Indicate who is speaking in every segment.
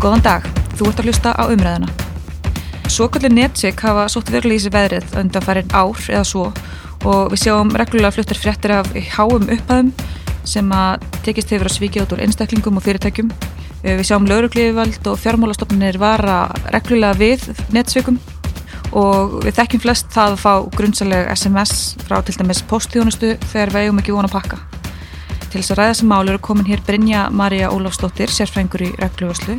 Speaker 1: Góðan dag, þú ert að hlusta á umræðina. Svokallir netsik hafa sótt verulega í veðrið undan farin ár eða svo og við sjáum reglulega fluttar fréttir af háum upphæðum sem að tekist hefur að svíkja út úr einstaklingum og fyrirtækjum. Við sjáum lauruglífivald og fjármálastofnir vara reglulega við netsvikum og við þekkjum flest það að fá grunnsaleg SMS frá til dæmis postþjónustu þegar við eigum ekki vona að pakka. Til þess að ræða sem mál eru komin hér Brynja Marja Ólafsdóttir, sérfrængur í regluvöslu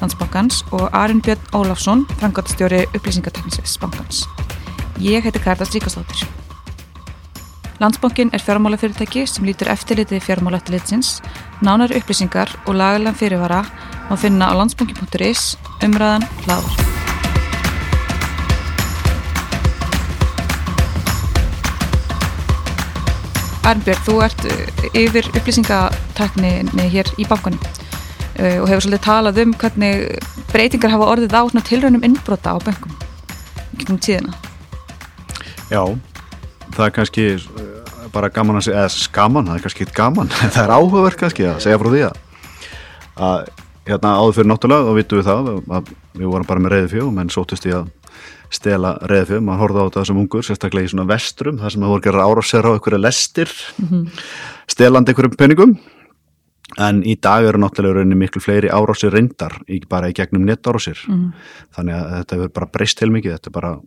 Speaker 1: Landsbankans og Arun Björn Ólafsson, frangatstjóri upplýsingateknisins bankans. Ég heiti Karda Stríkastóttir. Landsbankin er fjármálafyrirtæki sem lítur eftirliti fjármálaeftirlitsins, nánari upplýsingar og lagalega fyrirvara má finna á landsbankin.is umræðan hlaður. Arnbjörn, þú ert uh, yfir upplýsingatekninni hér í bankunum uh, og hefur svolítið talað um hvernig breytingar hafa orðið á tilraunum innbrota á bankum um tíðina.
Speaker 2: Já, það er kannski uh, bara gaman að segja, eða skaman, það er kannski eitthvað gaman, það er áhugaverk kannski að segja frá því að, hérna áður fyrir náttúrulega og vitum við það að við vorum bara með reyði fjögum en sótust ég að stela reðfið, maður horfði á þetta sem ungur sérstaklega í svona vestrum, það sem maður voru gera árásera á einhverja lestir mm -hmm. stelandi einhverjum peningum en í dag eru náttúrulega rauninni miklu fleiri árásir reyndar, ekki bara í gegnum nettárásir, mm -hmm. þannig að þetta hefur bara breyst til mikið, þetta er bara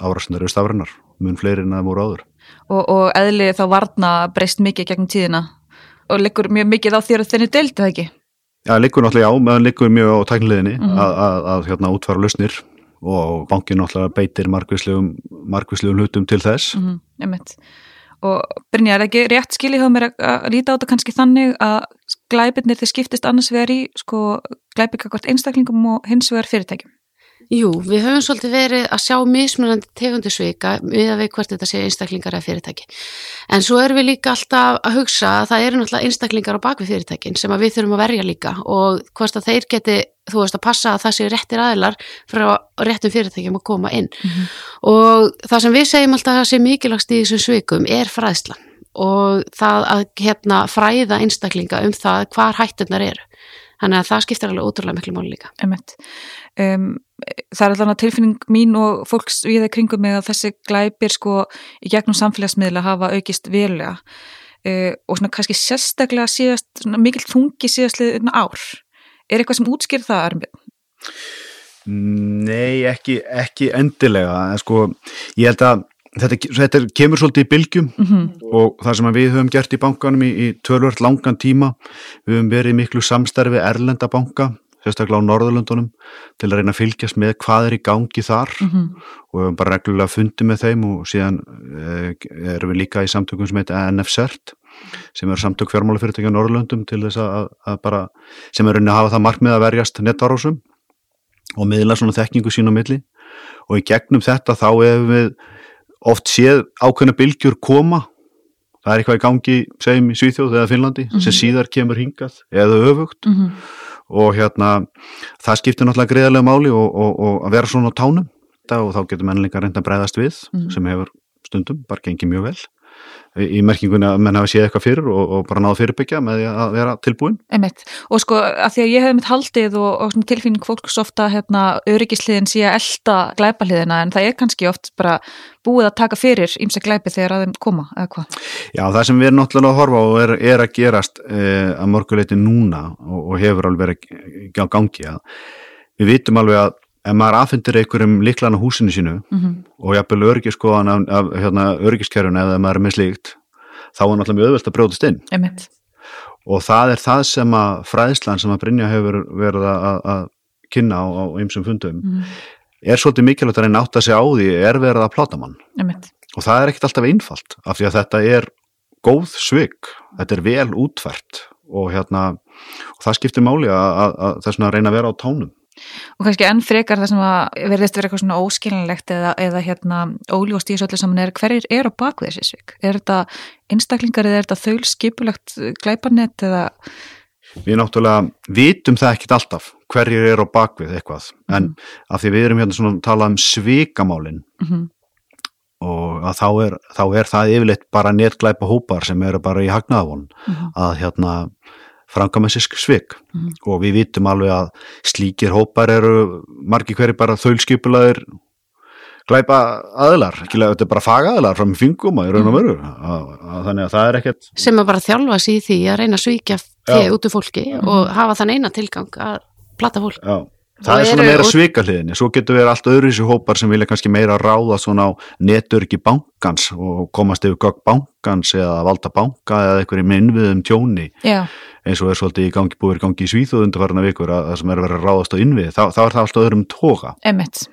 Speaker 2: árásindar eru stafrennar, mun fleiri en það voru áður.
Speaker 1: Og, og eðli þá varna breyst mikið gegnum tíðina og liggur mjög mikið á þér að þenni deilt, eða ekki?
Speaker 2: Já, liggur náttúrulega á, meðan liggur mjög á tæknileginni mm -hmm. að, að, að hérna, útfara lausnir og bankin náttúrulega beitir margvíslegum hlutum til þess. Mm
Speaker 1: -hmm, og Brynjar, er ekki rétt skil í höfum er að líta á þetta kannski þannig að glæbirnir þeir skiptist annars vegar í sko glæbikakvart einstaklingum og hins vegar fyrirtækjum
Speaker 3: Jú, við höfum svolítið verið að sjá mismunandi tegundisvika við að við hvert þetta sé einstaklingar eða fyrirtæki. En svo erum við líka alltaf að hugsa að það eru náttúrulega einstaklingar á bakvið fyrirtækin sem við þurfum að verja líka og hvort að þeir geti, þú veist, að passa að það séu réttir aðilar frá réttum fyrirtækjum að koma inn. Mm -hmm. Og það sem við segjum alltaf að það sé mikilvægst í þessum svikum er fræðslan og það að hérna, fræða einstaklinga um það hvar hættunar eru. Þannig að það skiptir alveg ótrúlega miklu mál líka.
Speaker 1: Um, það er allavega tilfinning mín og fólks við það kringum með að þessi glæpir sko í gegnum samfélagsmiðla hafa aukist verulega uh, og svona kannski sérstaklega síðast, svona mikil þungi síðastlið ár. Er eitthvað sem útskýr það, Arnbjörn?
Speaker 2: Nei, ekki, ekki endilega, en sko ég held að þetta, þetta kemur svolítið í bylgjum mm -hmm. og það sem við höfum gert í bankanum í, í tölvört langan tíma, við höfum verið miklu samstarfi erlenda banka sérstaklega á Norðurlundunum til að reyna að fylgjast með hvað er í gangi þar mm -hmm. og við hefum bara reglulega fundið með þeim og síðan eh, erum við líka í samtökum sem heitir NFCERT sem eru samtök fjármálafyrirtækja á Norðurlundum til þess að, að bara sem er rauninni að hafa það markmið að verjast netárásum og miðla svona þekkingu sín á milli og í gegnum þetta þá hefur við oft séð ákveðna bylgjur koma. Það er eitthvað í gangi, segjum í Svíþjóð eða Finnlandi mm -hmm. sem síðar kemur hingað eða öfugt. Mm -hmm og hérna það skiptir náttúrulega greiðarlega máli og, og, og að vera svona á tánum. Og þá getur menninga reynda að breyðast við mm. sem hefur stundum bara gengið mjög vel í merkingunni að menn hafa séð eitthvað fyrir og, og bara náðu fyrirbyggja með því að vera tilbúin
Speaker 1: Einmitt. og sko að því að ég hef mitt haldið og, og tilfinning fólks ofta hérna, öryggisliðin sé að elda glæpaliðina en það er kannski oft bara búið að taka fyrir ímsa glæpi þegar að þeim koma eða hvað
Speaker 2: Já það sem við erum náttúrulega að horfa og er, er að gerast eh, að mörguleiti núna og, og hefur alveg verið á gangi að við vitum alveg að ef maður aðfyndir einhverjum liklan á húsinu sínu mm -hmm. og jafnvel örgiskoðan af, af hérna, örgiskerfuna eða maður er með slíkt þá er náttúrulega mjög öðvöld að bróðast inn
Speaker 1: Einmitt.
Speaker 2: og það er það sem að fræðslan sem að Brynja hefur verið að, að kynna á, á ymsum fundum mm -hmm. er svolítið mikilvægt að reyna átt að segja á því er verið að pláta mann
Speaker 1: Einmitt.
Speaker 2: og það er ekkert alltaf einfalt af því að þetta er góð svig, þetta er vel útfært og hérna og það skiptir máli að, að, að þess að reyna að vera á tánum
Speaker 1: og kannski enn frekar það sem að verðist vera eitthvað svona óskilinlegt eða, eða hérna óljóst í þessu öllu saman er hverjir er á bakvið þessi svik? Er þetta einstaklingar eða er þetta þaul skipulegt glæparnett eða?
Speaker 2: Við náttúrulega vitum það ekkit alltaf hverjir er á bakvið eitthvað mm en mhm. af því við erum hérna svona að tala um svikamálin mm -hmm. og þá er, þá er það yfirleitt bara netglæpa hópar sem eru bara í hagnaðavon mm -hmm. að hérna frangamessisk svik mm. og við vitum alveg að slíkir hópar eru margi hverju bara þaulskipulaðir glæpa aðlar, ekki lega þetta er bara fagaðlar frá með fingum að í raun og veru þannig að það er ekkert
Speaker 3: sem að bara þjálfa sér í því að reyna að svíkja þig út úr fólki mm. og hafa þann eina tilgang að plata fólk
Speaker 2: Já. það er svona meira svika hliðinni svo getur við allt öðru þessu hópar sem vilja kannski meira ráða svona á netörgi bankans og komast yfir gagg bankans eða valda banka eða eitthvað í innviðum tjóni
Speaker 1: Já.
Speaker 2: Eins og er svolítið í gangi búið í gangi í Svíþóðundarfarna vikur að það sem er að vera ráðast á innvið þá, þá er það alltaf öðrum tóka
Speaker 1: Emmett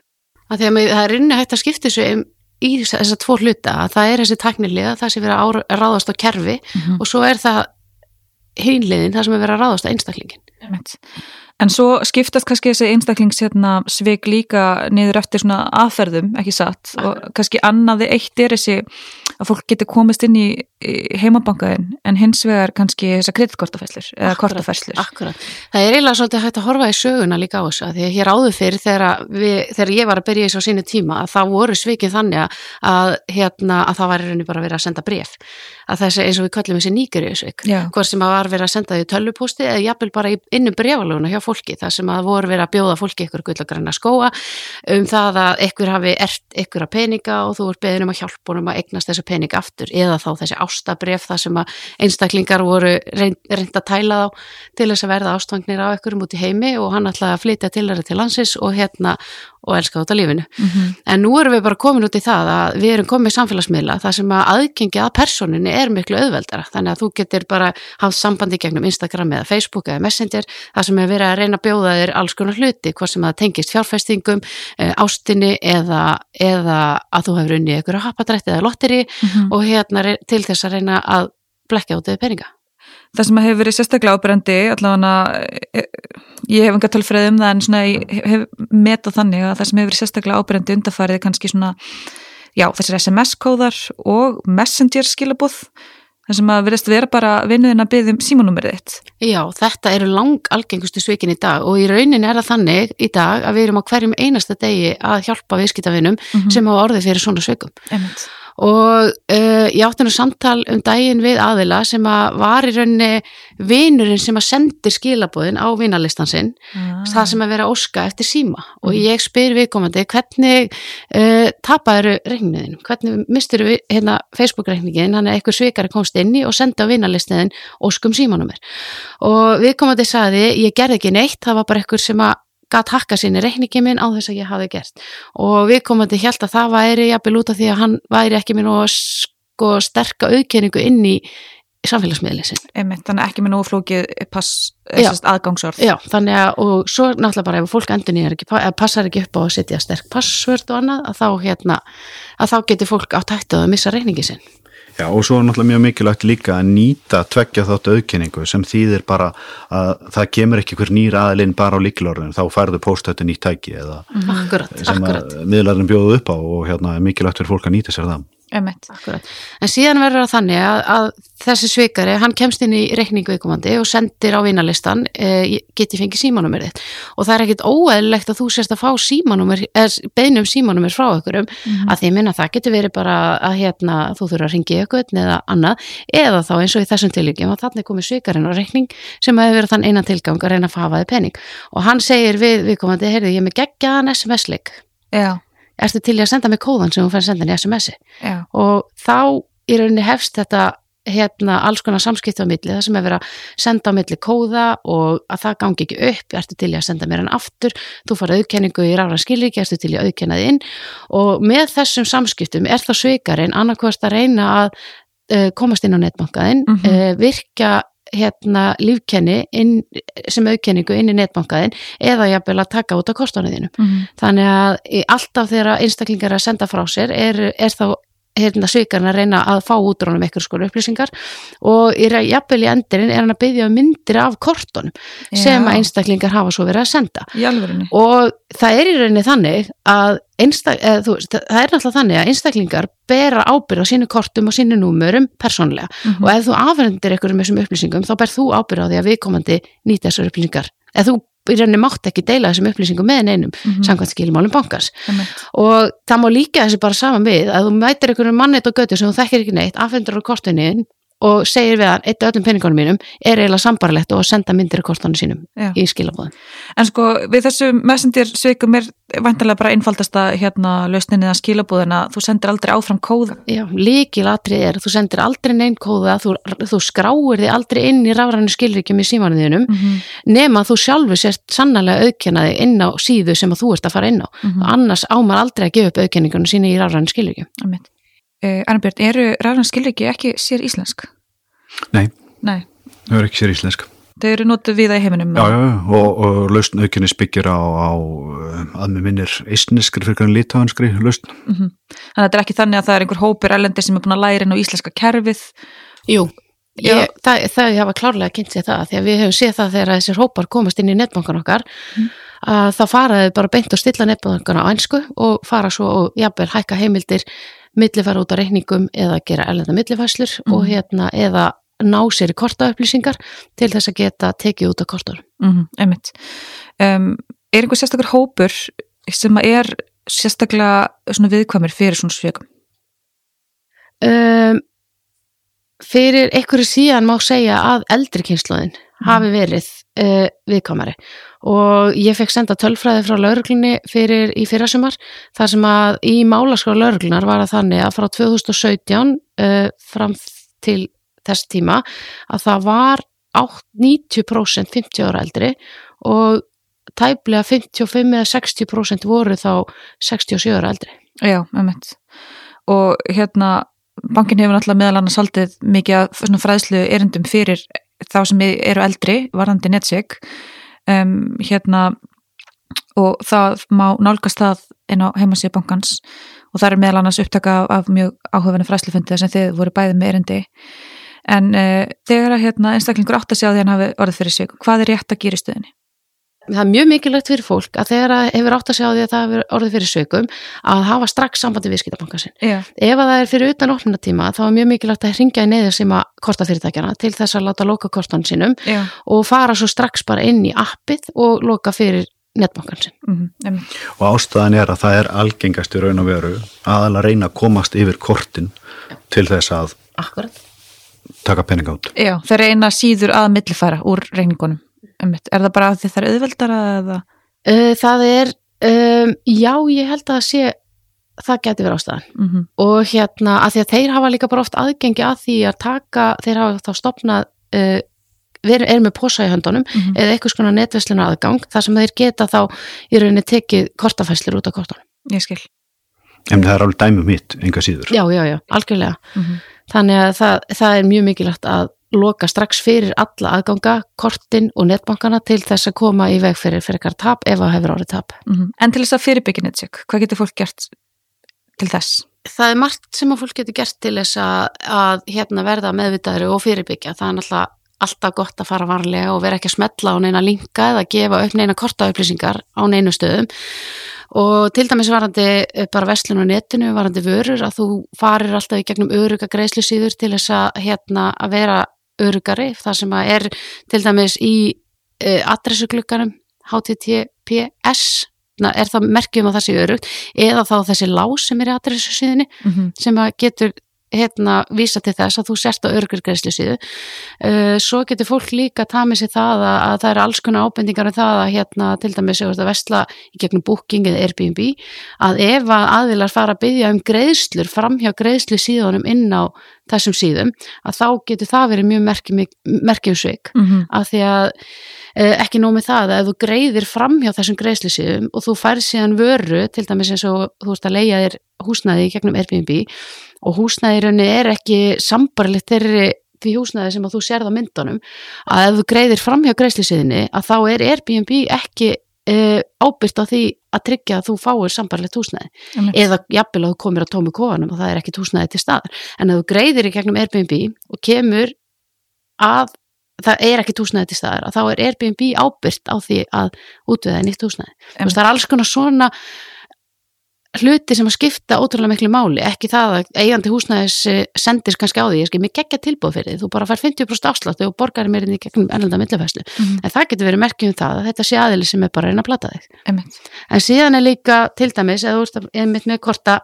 Speaker 3: að að það er rinni hægt að skipta þessu í þessar tvo hluta að það er þessi taknilega, það sem verið að ráðast á kerfi mm -hmm. og svo er það heimliðin, það sem er verið að ráðast á einstaklingin
Speaker 1: En svo skiptast kannski þessi einstaklings hérna, líka niður eftir svona aðferðum, ekki satt? Og kannski annaði eitt er þessi að fólk getur komist inn í heimabankaðin en hins vegar kannski þessar kreditkortafæslur eða kortafæslur.
Speaker 3: Akkurat, það er eiginlega svolítið hægt að horfa í söguna líka á þessu að því að hér áður fyrir þegar, við, þegar ég var að byrja í svo sínu tíma að það voru svikið þannig að, hérna, að það var í rauninni bara að vera að senda bref að þessi eins og við kallum þessi nýgurjöðsvik hvort sem að var verið að senda því tölvupósti eða jafnvel bara innum brefalöguna hjá fólki það sem að voru verið að bjóða fólki ykkur gullagranna skóa um það að ykkur hafi ert ykkur að peninga og þú ert beðin um að hjálpa honum að eignast þessu peninga aftur eða þá þessi ástabref það sem að einstaklingar voru reynd, að tæla þá til þess að verða ástvangnir á ykkurum út í heimi og hann ætlaði að flytja til þeirra til landsins og hérna og elska á lífinu. Mm -hmm. En nú erum við bara komin út í það að við erum komið samfélagsmiðla þar sem að aðgengi að personinni er miklu auðveldara. Þannig að þú getur bara haft sambandi gegnum Instagram eða Facebook eða Messenger þar sem er verið að reyna að bjóða þér alls konar hluti, hvað sem að tengist fjárfæstingum, eh, ástinni eða, eða að þú hefur unnið ykkur að hapadrætti eða lotteri mm -hmm. og hérna til þess að reyna að blekja út eða peninga.
Speaker 1: Það sem hefur verið sérstaklega ábyrgandi, allavega eh, ég hef enga tölfræði um það en svona ég hef metað þannig að það sem hefur verið sérstaklega ábyrjandi undarfærið er kannski svona, já þessir SMS-kóðar og Messenger skilabúð þar sem að verðist vera bara vinnuðin að byggja um símanúmerið þitt.
Speaker 3: Já, þetta eru lang algengustu svikin í dag og í raunin er það þannig í dag að við erum á hverjum einasta degi að hjálpa viðskiptavinum mm -hmm. sem hafa orðið fyrir svona svikum.
Speaker 1: Emmett
Speaker 3: og uh, ég átti nú samtal um daginn við aðila sem að var í rauninni vinurinn sem að sendir skilabóðin á vinarlistan sinn ah. það sem að vera óska eftir síma mm. og ég spyr viðkomandi hvernig uh, tapaður reikniðin, hvernig mistur við hérna Facebook-reikningin, hann er eitthvað svikari komst inn í og senda á vinarlistiðin óskum símanumir og viðkomandi saði ég gerði ekki neitt, það var bara eitthvað sem að gæt hakka sinni reikningi minn á þess að ég hafi gert og við komandi held að það væri jafnvel út af því að hann væri ekki minn og sko sterka auðkenningu inn í samfélagsmiðlinn sinn.
Speaker 1: Einmitt, þannig ekki með nóflókið aðgangsorð.
Speaker 3: Já, þannig að og svo náttúrulega bara ef fólk endur nýjar ekki, passar ekki upp á að setja sterk passvörd og annað að þá hérna, að þá getur fólk átt hættið að missa reikningi sinn.
Speaker 2: Já og svo er náttúrulega mjög mikilvægt líka að nýta tveggja þáttu auðkenningu sem þýðir bara að það kemur ekki hver nýr aðlinn bara á líkilorðin þá færðu póstötu nýtt tæki eða
Speaker 3: mm. akkurat,
Speaker 2: sem
Speaker 3: akkurat.
Speaker 2: að miðlarinn bjóðu upp á og hérna er mikilvægt fyrir fólk að nýta sér það.
Speaker 3: En síðan verður það þannig að, að þessi svikari, hann kemst inn í reikningu viðkomandi og sendir á vinalistan eh, geti fengið símanúmerið og það er ekkit óæðilegt að þú sérst að fá símanúmer, beinum símanúmer frá okkurum mm -hmm. að því minna það getur verið bara að hérna þú þurfa að ringi ykkur eða annað. Eða þá eins og í þessum tilvíkjum að þannig komið svikarinn á reikning sem hefur verið þann einan tilgang að reyna að fafaði penning og hann segir við viðkomandi, heyrðu ég
Speaker 1: Já
Speaker 3: ertu til í að senda mig kóðan sem þú fær að senda í SMS-i og þá í rauninni hefst þetta hérna alls konar samskipt á milli. Það sem er verið að senda á milli kóða og að það gangi ekki upp. Ertu til í að senda mér hann aftur? Þú fara auðkenningu í rára skilriki, ertu til í að auðkenna þið inn? Og með þessum samskiptum er þá sveikarinn annarkvæmst að reyna að uh, komast inn á netbankaðinn mm -hmm. virka hérna lífkenni inn, sem auðkenningu inn í netbankaðin eða jafnvel að taka út á kostunniðinu. Mm -hmm. Þannig að alltaf þegar einstaklingar að senda frá sér er, er þá hérna svikarinn að reyna að fá útrónum eitthvað skor upplýsingar. Og í jafnvel í endurinn er hann að byggja um myndir af kortunum Já. sem að einstaklingar hafa svo verið að senda. Og það er í rauninni þannig að einstak, eða, þú, það er náttúrulega þannig að einstaklingar bera ábyrð á sínu kortum og sínu númurum persónlega mm -hmm. og ef þú afhendir eitthvað um þessum upplýsingum þá ber þú ábyrð á því að viðkomandi nýta þessar upplýsingar. Eða þú í rauninni mátt ekki deila þessum upplýsingum með neinum mm -hmm. samkvæmt skilmálum bankars mm -hmm. og það má líka þessi bara saman við að þú mætir einhvern mannit og götu sem þú þekkir ekki neitt afhendur á kortunniðin og segir við hann, eitt af öllum peningunum mínum er eiginlega sambarlegt og að senda myndir í kortanu sínum
Speaker 1: Já.
Speaker 3: í skilabóðin.
Speaker 1: En sko við þessu messenger sveikum er vantarlega bara einfaldasta hérna lausninni að skilabúðina, þú sendir aldrei áfram kóða.
Speaker 3: Já, líkilatrið er að þú sendir aldrei neinn kóða, þú, þú skráir þig aldrei inn í rafrænu skilríkjum í símanuðinum
Speaker 1: Mm -hmm.
Speaker 3: nema þú sjálfur sért sannlega auðkennaði inn á síðu sem að þú ert að fara inn á.
Speaker 1: Mhm.
Speaker 3: Annars ámar aldrei að gefa upp auðkenningunum sína í rafrænu skilríkjum.
Speaker 1: Uh, Arnbjörn, eru rafræn skilriki ekki sér íslensk?
Speaker 2: Nei,
Speaker 1: Nei,
Speaker 2: það er ekki sér íslensk.
Speaker 1: þau eru notuð viða í heiminum.
Speaker 2: Já, já, og, og lausn aukinnis byggir á, á að með minnir eistneskri fyrir kannan litáhanskri lausn.
Speaker 1: Mhm. Þannig að þetta er ekki þannig að það er einhver hópur erlendir sem er búin að læra inn á íslenska kerfið.
Speaker 3: Jú,
Speaker 1: Já.
Speaker 3: ég, það, það hafa klárlega kynnt sér það því að við hefum séð það þegar þessir hópar komast inn í netbankan okkar að þá faraði bara beint og stilla netbankana á einsku og fara svo og jafnvel hækka heimildir millifæra út á reikningum eða gera erlenda millifæslur og hérna eða ná sér í kortaupplýsingar til þess að geta tekið út á kortunum.
Speaker 1: Mm einmitt. Um, er einhver sérstakur hópur sem er sérstaklega viðkvæmir fyrir svona sveikum?
Speaker 3: Um, fyrir einhverju síðan má segja að eldri kynsluðin hafi verið uh, viðkvæmari og ég fekk senda tölfræði frá lauruglunni fyrir í fyrrasumar þar sem að í málaskrá lauruglunar var að þannig að frá 2017 uh, fram til þess tíma að það var 8, 90% 50 ára eldri og tæplega 55 eða 60% voru þá 67 ára eldri.
Speaker 1: Já, einmitt. Og hérna, bankin hefur náttúrulega meðal annars haldið mikið fræðslu erindum fyrir þá sem eru eldri, varðandi netsig. Um, hérna, og það má nálgast það inn á heimasíðu bankans og það er meðal annars upptaka af, af mjög áhugavenni fræðslufundi þar sem þið voru bæðið með erindi. En uh, þegar að hérna, einstaklingur átt að sjá því hann hafi orðið fyrir sig, hvað er rétt að gera í stöðinni?
Speaker 3: Það er mjög mikilvægt fyrir fólk að þegar það hefur átt að sjá því að það hefur orðið fyrir sögum að hafa strax sambandi við.
Speaker 1: Já.
Speaker 3: Ef að það er fyrir utan opnunatíma þá er mjög mikilvægt að ringja í neyður sem að kortafyrirtækjana til þess að láta loka kortan sínum
Speaker 1: Já.
Speaker 3: og fara svo strax bara inn í appið og loka fyrir netbankan sinn.
Speaker 1: Mm -hmm.
Speaker 2: Og ástæðan er að það er algengast í raun og veru aðalega reyna að komast yfir kortin til þess að
Speaker 3: Akkurat.
Speaker 2: taka pening át.
Speaker 1: Já, þeir reyna síður að millifæra úr reikningunum. Einmitt. Er það bara að þið það er auðveldara eða?
Speaker 3: Uh, það er, um, já ég held að það sé, það geti verið ástæðan
Speaker 1: Mm -hmm.
Speaker 3: og hérna að því að þeir hafa líka bara oft aðgengi að því að taka, þeir hafa þá stopnað uh, við erum með posa í höndunum
Speaker 1: Mhm.
Speaker 3: eða eitthvað skona netveslina aðgang þar sem þeir geta þá í rauninni tekið kortafæslir út af kortunum.
Speaker 1: Ég skil.
Speaker 2: En það er alveg dæmum mitt, enga síður.
Speaker 3: Já, já, já, algjörlega.
Speaker 1: Mm -hmm.
Speaker 3: Þannig að það, það er mjög mikilvægt að loka strax fyrir alla aðganga, kortin og netbankana til þess að koma í veg fyrir fyrir ekkar tap ef það hefur orðið tap.
Speaker 1: En til þess að fyrirbyggja netsök, hvað getur fólk gert til þess?
Speaker 3: Það er margt sem að fólk getur gert til þess að, að hérna verða meðvitaðri og fyrirbyggja. Það er náttúrulega alltaf gott að fara varlega og vera ekki að smetla á neina linka eða gefa upp neina kortaupplýsingar á neinu stöðum og til dæmis varandi bara verslun á netinu, varandi vörur að þú farir alltaf í gegnum öruga greiðslusýður til þess að hérna að vera örugari, það sem að er til dæmis í uh, adressuglugganum HTTPS er það merkjum að það sé örugt eða þá þessi lás sem er í adressusýðinni
Speaker 1: Mm -hmm.
Speaker 3: sem að getur hérna vísa til þess að þú sért á örgurgreðslu síðu. Uh, svo getur fólk líka tamið sér það að, að það eru alls konar ábendingar um það að hérna til dæmis að vestla í gegnum Booking eða Airbnb að ef að aðvilar fara að byggja um greiðslur framhjá greiðslu síðunum inn á þessum síðum að þá getur það verið mjög merkjum sveik
Speaker 1: Mm -hmm.
Speaker 3: af því að eh, ekki nómið það að ef þú greiðir fram hjá þessum greiðslusíðum og þú færð síðan vöru til dæmis eins og þú veist að leia þér húsnæði gegnum Airbnb og húsnæði í rauninni er ekki sambarlegt þeirri því húsnæði sem að þú sérð á myndunum að ef þú greiðir fram hjá greiðslusíðinni að þá er Airbnb ekki uh, ábyrst á því að tryggja að þú fáir sambarlegt húsnæði. Eða jafnvel að þú komir að tómi kofanum og það er ekki húsnæði til staðar. En ef þú greiðir í gegnum Airbnb og kemur að það er ekki húsnæði til staðar að þá er Airbnb ábyrgt á því að útveða nýtt húsnæði. Þú veist, það er alls konar svona hluti sem að skipta ótrúlega miklu máli, ekki það að eigandi húsnæðis eh, sendir kannski á því ég skil mig geggja tilbúð fyrir því, þú bara fær 50% afsláttu og borgar mér inn í gegnum ennlanda millifæslu,
Speaker 1: Mhm.
Speaker 3: en það getur verið merkjum það að þetta sé aðili sem er bara reyna að plata þig
Speaker 1: Einmitt.
Speaker 3: en síðan er líka til dæmis eða þú veist einmitt með korta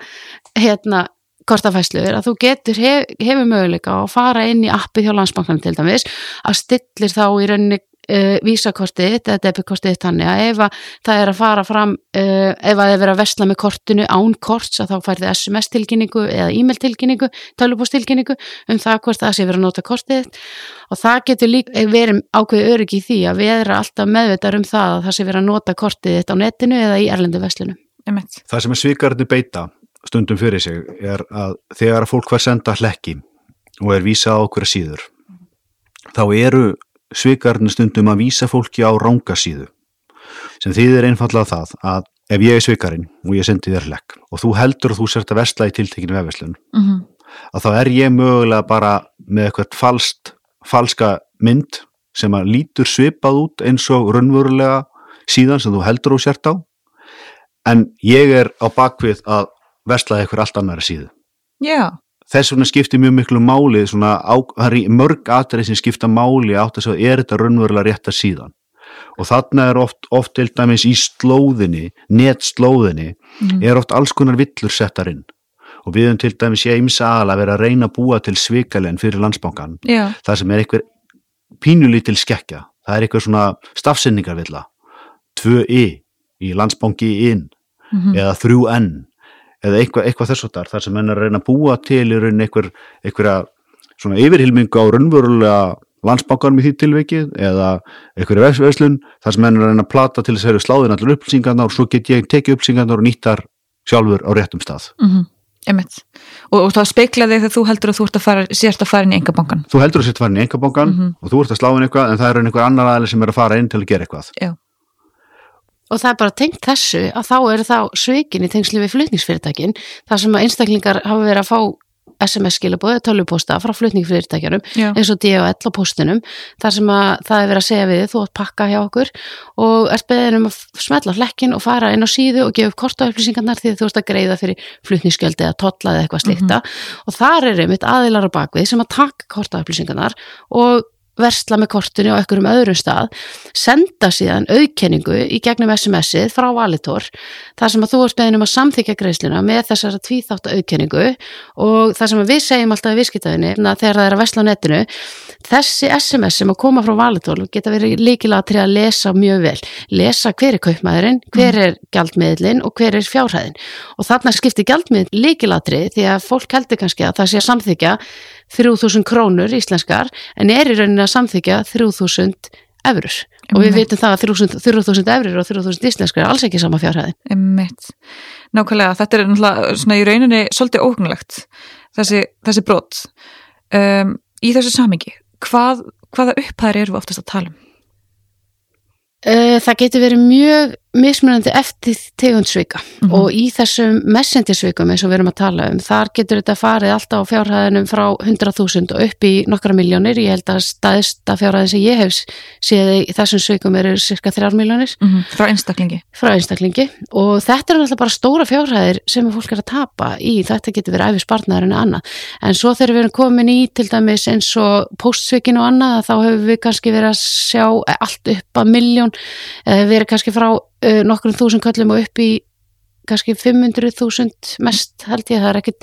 Speaker 3: hérna kortafæslur að þú getur, hef, hefur möguleika að fara inn í appi hjá landsbankanum til dæmis að stillir þá í rauninni uh, vísakortið þitt eða debitkortið þannig að ef að það er að fara fram uh, ef að það er verið að vesla með kortinu án korts að þá færði SMS tilkynningu eða e-mail tilkynningu, tölupóst tilkynningu um það hvort það sé verið að nota kortið og það getur líka verið ákveði öryggi í því að við erum alltaf meðvitað um það að það sé verið að nota kortið þitt á netinu eða í erlendu veslunum.
Speaker 2: Það sem er svikarni beita stundum fyrir sig er að þegar fólk var senda hlekki og er vísað á okkur síður þá eru svikarni stundum að vísa fólki á rángasíðu sem þýðir einfallega það að ef ég er svikarinn og ég sendi þér hlekk og þú heldur að þú sért að vestla í tiltekinu vefveslun mm -hmm. að þá er ég mögulega bara með eitthvað falst, falska mynd sem að lítur svipað út eins og raunverulega síðan sem þú heldur þú sért á en ég er á bakvið að vestlaði eitthvað allt annari síðu.
Speaker 1: Já.
Speaker 2: Þess vegna skiptir mjög miklu máli, svona, á, mörg atrið sem skipta máli átt að segja er þetta raunverulega rétt að síðan. Og þarna er oft, oft til dæmis í slóðinni, netslóðinni, mm. er oft alls konar villur settar inn. Og við höfum til dæmis ég ímsa aðal að vera að reyna að búa til svikalen fyrir landsbankan.
Speaker 1: Já.
Speaker 2: Það sem er einhver pínulítil skekkja. Það er einhver svona stafsynningarvilla. 2i í landsbanki inn mm -hmm. eða 3n eða eitthvað, eitthvað þess að þar þar sem henn er að reyna að búa til í rauninni einhver, einhverja svona yfirhilmingu á raunverulega landsbánkarum í því tilvikið eða einhverja veslun þar sem henn er að reyna að plata til þess að það sláðin allir upplýsingarnar og svo get ég tekið upplýsingarnar og nýttar sjálfur á réttum stað
Speaker 1: mm -hmm. og, og þá speiklaði þegar þú heldur að þú ert að fara, sért að fara inn í engabankan
Speaker 2: Þú heldur að sért að fara inn í engabankan mm -hmm. og þú ert að slá inn eitthvað en það er einhver annar aðli sem er að fara inn til að gera eitthvað
Speaker 1: Já
Speaker 3: og það er bara tengt þessu að þá eru þá sveikin í tengslu við flutningsfyrirtækin þar sem að einstaklingar hafa verið að fá SMS-skilabóði, tölvuposta frá flutningsfyrirtækjarum eins og DHL á postunum þar sem að það er verið að segja við þú átt pakka hjá okkur og er beðin um að smetla flekkin og fara inn á síðu og gefa upp kortaupplýsingarnar því þú ert að greiða fyrir flutningsskjöldi eða tollaði eitthvað slíkta mm -hmm. og þar er einmitt aðilar á bakvið sem að taka kortaupplýsingarnar og versla með kortinu á einhverjum öðrum stað senda síðan auðkenningu í gegnum SMS-ið frá Valitor þar sem að þú ert beðin um að samþykja greiðsluna með þessara tvíþátt auðkenningu og þar sem við segjum alltaf í viðskiptaðinni þegar það er að versla á netinu þessi SMS sem að koma frá Valitor geta verið líkilega til að lesa mjög vel. Lesa hver er kaupmaðurinn, hver er gjaldmiðlinn og hver er fjárhæðin. Og þarna skiptir gjaldmiðl líkilatri því að fólk heldur kannski að það sé að samþykja 3000 krónur íslenskar en er í rauninni að samþykja 3000 eurur og við veitum það að 3000, 3000 eurur og 3000 íslenskar er alls ekki sama fjárhæðin.
Speaker 1: Emitt. Nákvæmlega, þetta er náttúrulega svona í rauninni svolítið óhugnulegt þessi, þessi brot. Um, í þessu samingi, hvað, hvaða upphæðir eru við oftast að tala um?
Speaker 3: Uh, það getur verið mjög mismunandi eftir tegundsvika mm -hmm. og í þessum messengersvikum eins og við erum að tala um, þar getur þetta farið alltaf á fjárhæðinum frá 100.000 og upp í nokkra miljónir, ég held að staðista fjárhæðin sem ég hef séð í þessum svikum eru cirka 3 miljónir
Speaker 1: mm -hmm. frá einstaklingi.
Speaker 3: frá einstaklingi og þetta er alltaf bara stóra fjárhæðir sem fólk er að tapa í, þetta getur verið æfi spartnaður en annað, en svo þegar við erum komin í til dæmis eins og postsvikin og annað, þá hefur við kannski verið að sjá allt upp að miljón, uh, nokkrum þúsund köllum og upp í kannski 500.000 mest held ég, það er ekki,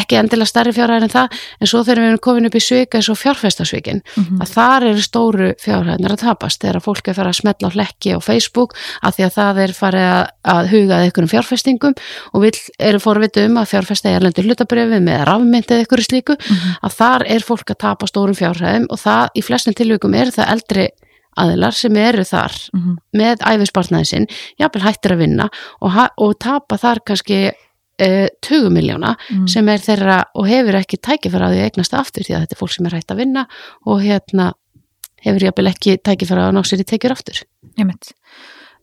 Speaker 3: ekki endilega starri fjárhæðin en það, en svo þegar við erum komin upp í svika eins og fjárfæstasvikin mm -hmm. að þar eru stóru fjárhæðinir að tapast þegar fólk er farið að smetla á hlekki á Facebook að því að það er farið að, að hugað einhverjum fjárfæstingum og við erum forvitið um að fjárfæsta er lendur hlutabröfi með rafmyndið einhverju slíku mm -hmm. að þar er fólk að tapa stórum fjárhæðum og það í flestin tilvíkum er það eldri aðilar sem eru þar mm -hmm. með æfispartnaðin sinn, jáfnvel hættir að vinna og, og tapa þar kannski uh, 20 miljóna mm. sem er þeirra og hefur ekki tækifæra á því eignast aftur því að þetta er fólk sem er hætt að vinna og hérna hefur jáfnvel ekki tækifæra á ná sér í tekjur aftur.
Speaker 1: Ég mynd.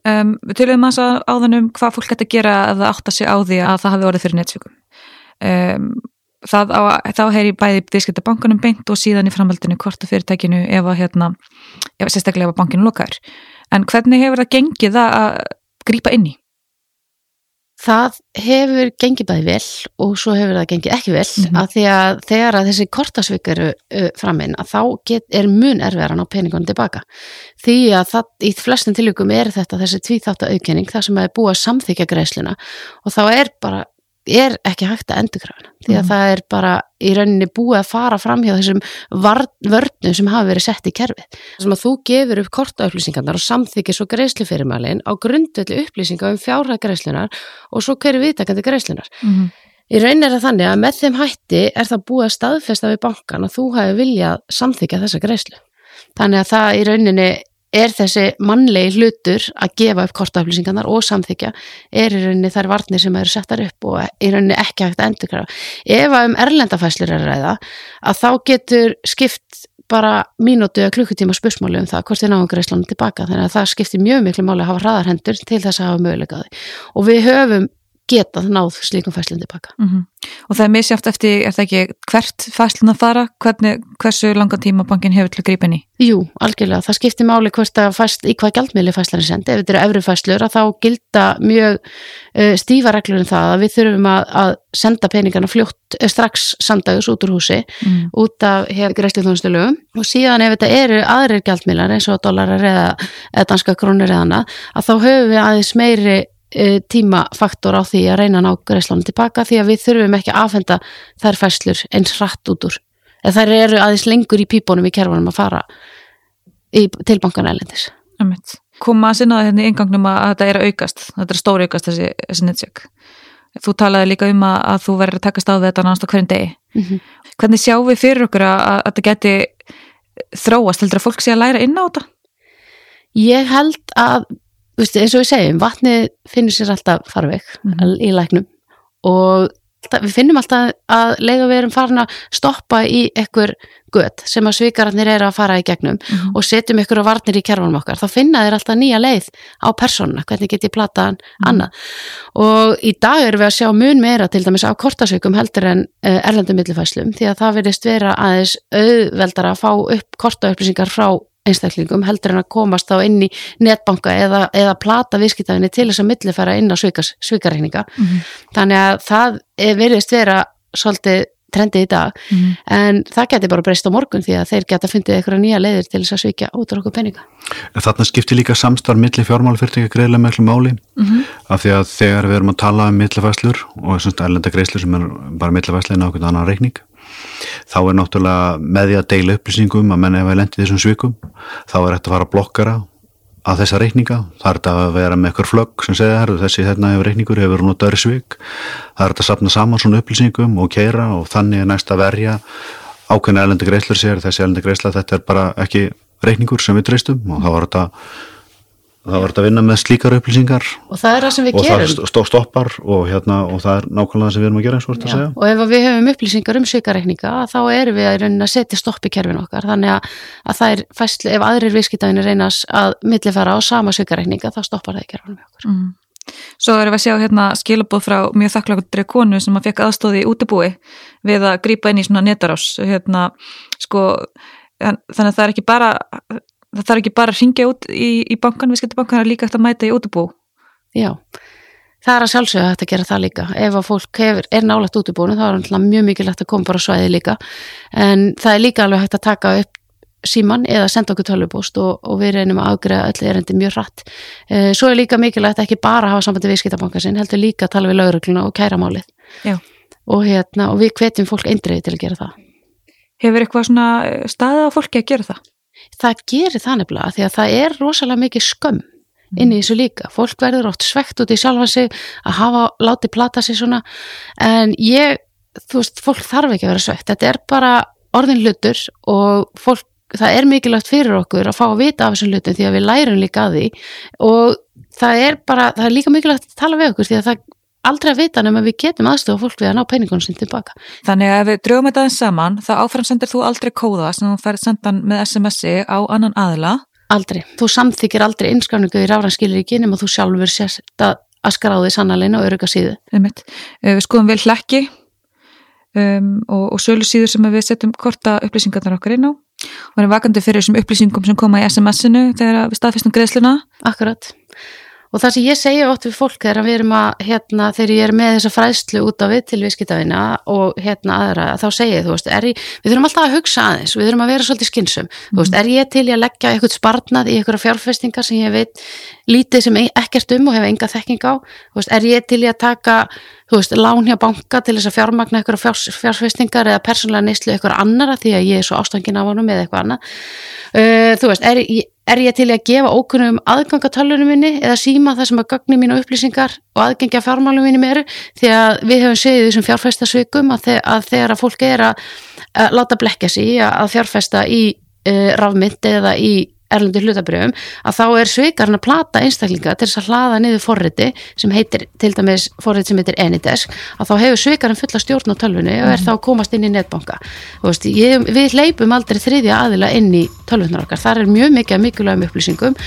Speaker 1: Um, við töluðum að áðanum hvað fólk hætti að gera að það átta sig á því að það hafi orðið fyrir nettsvíkum. Um, það á, þá heyri bæði disketta bankunum beint og síðan í framhaldinu korta fyrirtækinu ef að hérna, ef sérstaklega ef að bankinu lokaður. En hvernig hefur það gengið að grýpa inn í?
Speaker 3: Það hefur gengið bæði vel og svo hefur það gengið ekki vel mm -hmm. að því að þegar að þessi kortasvik eru uh, framinn að þá get, er mun erfiðar að ná peningunum tilbaka. Því að það, í flestum tilvíkum er þetta þessi tvíþátt að aukenning þar sem að er búið að samþykja greiðsluna og þá er bara er ekki hægt að endurkrafna því að
Speaker 1: Mhm.
Speaker 3: það er bara í rauninni búið að fara fram hjá þessum vörnum sem hafa verið sett í kerfið. Þessum að þú gefur upp kortaupplýsingarnar og samþykir svo greiðslufyrirmælin á grundvelli upplýsinga um fjárhæð greiðslunar og svo hverju viðtakandi greiðslunar.
Speaker 1: Mhm.
Speaker 3: Í raun er það þannig að með þeim hætti er það búið að staðfesta við bankan að þú hefur viljað samþykja þessa greiðslu. Þannig að það í rauninni er þessi mannlegi hlutur að gefa upp kortaupplýsingarnar og samþykja er í rauninni þær varnir sem eru settar upp og í rauninni ekki hægt að endurkrafa. Ef að um erlendafæslur er ræða að þá getur skipt bara mínútu eða klukkutíma spursmáli um það hvort þið náum greiðslunum tilbaka þannig að það skiptir mjög miklu máli að hafa hraðarhendur til þess að hafa möguleika á því og við höfum getað náð slíkum fæslum tilbaka.
Speaker 1: Mhm. Og það er misjáft eftir, er það ekki hvert fæslun að fara, hvernig, hversu langan tíma bankin hefur til að grípa inn í?
Speaker 3: Jú, algjörlega. Það skiptir máli hvort að fæsl, í hvað gjaldmiðli fæslan er send. Ef þetta eru efri fæslur að þá gilda mjög uh, stífa reglur um það að við þurfum að, að senda peningarna fljótt uh, strax samdagus út úr húsi
Speaker 1: Mm.
Speaker 3: út af hefur greiðsluþjónustulögum og síðan ef þetta eru aðrir gjaldmiðlar eins og dólarar eða, eða danska krónur eða annað að þá höfum við aðeins meiri tímafaktor á því að reyna að ná greiðslunum tilbaka því að við þurfum ekki að afhenda þær fæslur eins hratt út úr eða þær eru aðeins lengur í pípunum í kerfunum að fara í, til bankan ælendis.
Speaker 1: Einmitt. Koma að sinna það hérna í ingangnum að þetta er að aukast, þetta er stóri aukast þessi, þessi netsök. Þú talaði líka um að, að þú verður að takast á við þetta náttúrulega hverjum degi.
Speaker 3: Mm -hmm.
Speaker 1: Hvernig sjáum við fyrir okkur að, að þetta geti þróast, heldur að fólk sé að læra inn á þetta?
Speaker 3: Ég held að, veistu, eins og við segjum, vatnið finnur sér alltaf farveg
Speaker 1: Mhm.
Speaker 3: í læknum og við finnum alltaf að lega við erum farin að stoppa í ekkur gött sem að svikararnir eru að fara í gegnum
Speaker 1: Mhm.
Speaker 3: og setjum ykkur á varnir í kerfunum okkar, þá finna þeir alltaf nýja leið á persónuna, hvernig get ég plataðan annað. Og í dag erum við að sjá mun meira til dæmis á kortasökum heldur en uh, erlendum millifæslum því að það verðist vera aðeins auðveldara að fá upp kortaupplýsingar frá einstaklingum heldur en að komast þá inn í netbanka eða, eða plata viðskiptafinni til þess að millifæra inn á svikarreikninga.
Speaker 1: Mhm.
Speaker 3: Þannig að það er verðist vera svolítið trendið í dag
Speaker 1: Mhm.
Speaker 3: en það geti bara breyst á morgun því að þeir geta fundið eitthvað nýja leiðir til þess að svíkja út úr okkur peninga.
Speaker 2: En þarna skiptir líka samstarf milli fjármálafyrirtækja greiðlega miklu máli
Speaker 1: Mhm.
Speaker 2: af því að þegar við erum að tala um millifæslur og semst erlenda greiðslur sem er bara millifæslega inn á okkur annan reikning þá er náttúrulega með því að deila upplýsingum að menn ef að lendi þessum svikum þá er þetta að fara að blokkara að þessa reikninga, það er þetta að vera með eitthvað flögg sem segja þær, þessi hérna hefur reikningur hefur notaður svik, það er þetta að sapna saman svona upplýsingum og keira og þannig er næst að verja ákveðna erlendi greiðslur sér, þessi erlendi greiðsla þetta er bara ekki reikningur sem við treystum. Og þá var þetta það var þetta að vinna með slíkar upplýsingar
Speaker 3: Og það er það sem við
Speaker 2: og
Speaker 3: gerum.
Speaker 2: það stó stoppar og, hérna, og það er nákvæmlega það sem við erum að gera eins og þetta að
Speaker 3: Já,
Speaker 2: segja
Speaker 3: og ef við höfum upplýsingar um svikarreikninga þá erum við að, að setja stopp í kerfin okkar þannig að, að það er fæsli, ef aðrir viðskiptafinir reynas að millifæra á sama svikarreikninga þá stoppar það í kerfinum við okkur.
Speaker 1: Mhm. Svo erum við að sjá hérna skilabóð frá mjög þakklagundri konu sem að fekk aðstóði í útibúi við að grípa inn í svona netarás hérna, sko, þannig að það er ekki bara það þarf ekki bara að ringja út í, í bankan, við skiltum bankan er líka eftir að mæta í útibú
Speaker 3: Já, það er að sjálfsögja að gera það líka. Ef að fólk hefur, er nálægt útibúinu þá er náttúrulega mjög mikilvægt að koma bara svæði líka en það er líka alveg hægt að taka upp síman eða senda okkur tölvupóst og, og við reynum að afgreða öll erendi mjög hratt. Eh, Svo er líka mikilvægt ekki bara að hafa sambandi við viðskiptabanka sinn, heldur líka að tala við laurugluna og kæra málið. Og, hérna, og við hvetjum fólk eindriði til að gera það.
Speaker 1: Hefur eitthvað á fólki að gera það?
Speaker 3: Það gerir það nefnilega því að það er rosalega mikið skömm inn í þessu líka. Fólk verður oft svegt út í sjálfan sig að hafa látið plata sig svona en ég, þú veist, fólk þarf ekki að vera svegt. Þetta er bara orðin hlutur og fólk það er mikilvægt fyrir okkur að fá að vita af þessum hlutum því að við lærum líka að því og það er bara, það er líka mikilvægt að tala við okkur því að það aldrei að vita nema við getum aðstofa fólk við að ná peningunum sinni tilbaka.
Speaker 1: Þannig að ef við drögum þetta aðeins saman þá áfram sendir þú aldrei kóða sem þú færið sendan með SMS-i á annan aðila
Speaker 3: Aldrei. Þú samþykir aldrei innskráningu í ráðranskilur ekki nema þú sjálfur sérst að, að skráði sannaleina og öruga síðu.
Speaker 1: Eh, Við skoðum vel hlekki um, og, og sölu síður sem við setjum korta upplýsingarnar okkar inn á og erum vakandi fyrir þessum upplýsingum sem koma í SMS-inu þegar við staðfestum greiðsluna
Speaker 3: Akkurat. Og það sem ég segja ótt við fólk er að við erum að, hérna, þegar ég er með þessa fræðslu út á við til viðskiptavina og hérna aðra, þá segja ég, þú veist, ég, við þurfum alltaf að hugsa aðeins, við þurfum að vera svolítið skynsum, mm. þú veist, er ég til ég að leggja eitthvað sparnað í eitthvað fjárfestingar sem ég veit lítið sem e- ekkert um og hefa enga þekking á, þú veist, er ég til ég að taka, þú veist, lán hjá banka til þess að fjármagna eitthvað fjár, fjárfestingar eða persónulega neyslu eitthvað annara því að ég er svo ástangin af honum eða eitthvað annað, uh, þú veist, er, er ég til að gefa ókunnum aðgangatölunum minni eða síma það sem að gagni mín og upplýsingar og aðgengja fjármálum minni meru því að við hefum segið þessum fjárfæstasvikum að, þe að þegar að fólk er að, að láta blekja sig að fjárfæsta í uh, rafmynd eða í erlendu hlutabrjöfum að þá er sveikarinn að plata einstaklinga til þess að hlaða niður forriti sem heitir til dæmis forriti sem heitir Anydesk að þá hefur sveikarinn fulla stjórn á tölvunni og er mm. þá komast inn í netbanka. Veist, ég, við leipum aldrei þriðja aðila inn í tölvunar okkar, þar er mjög mikið mikilvægum upplýsingum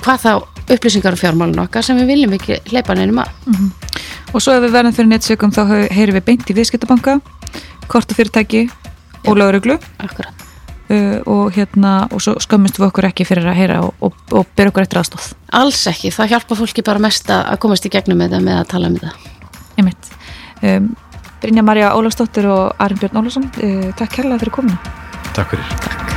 Speaker 3: hvað þá upplýsingar og fjármálun okkar sem við viljum ekki leipa nefnum að. Mm -hmm.
Speaker 1: Og svo ef við verðum fyrir netsökum þá heyrum við beint í viðskiptabanka kortafyrirtæki og lögreglu.
Speaker 3: Akkurat
Speaker 1: uh, og hérna og svo skömmist við okkur ekki fyrir að heyra og, og, og byrja okkur eftir aðstóð
Speaker 3: Alls ekki, það hjálpa fólki bara mest að komast í gegnum með það með að tala um það
Speaker 1: Einmitt. Um, Brynja Marja Ólafsdóttir og Arn Björn Ólafsson uh, Takk kærlega fyrir kominu
Speaker 2: Takk fyrir.
Speaker 3: Takk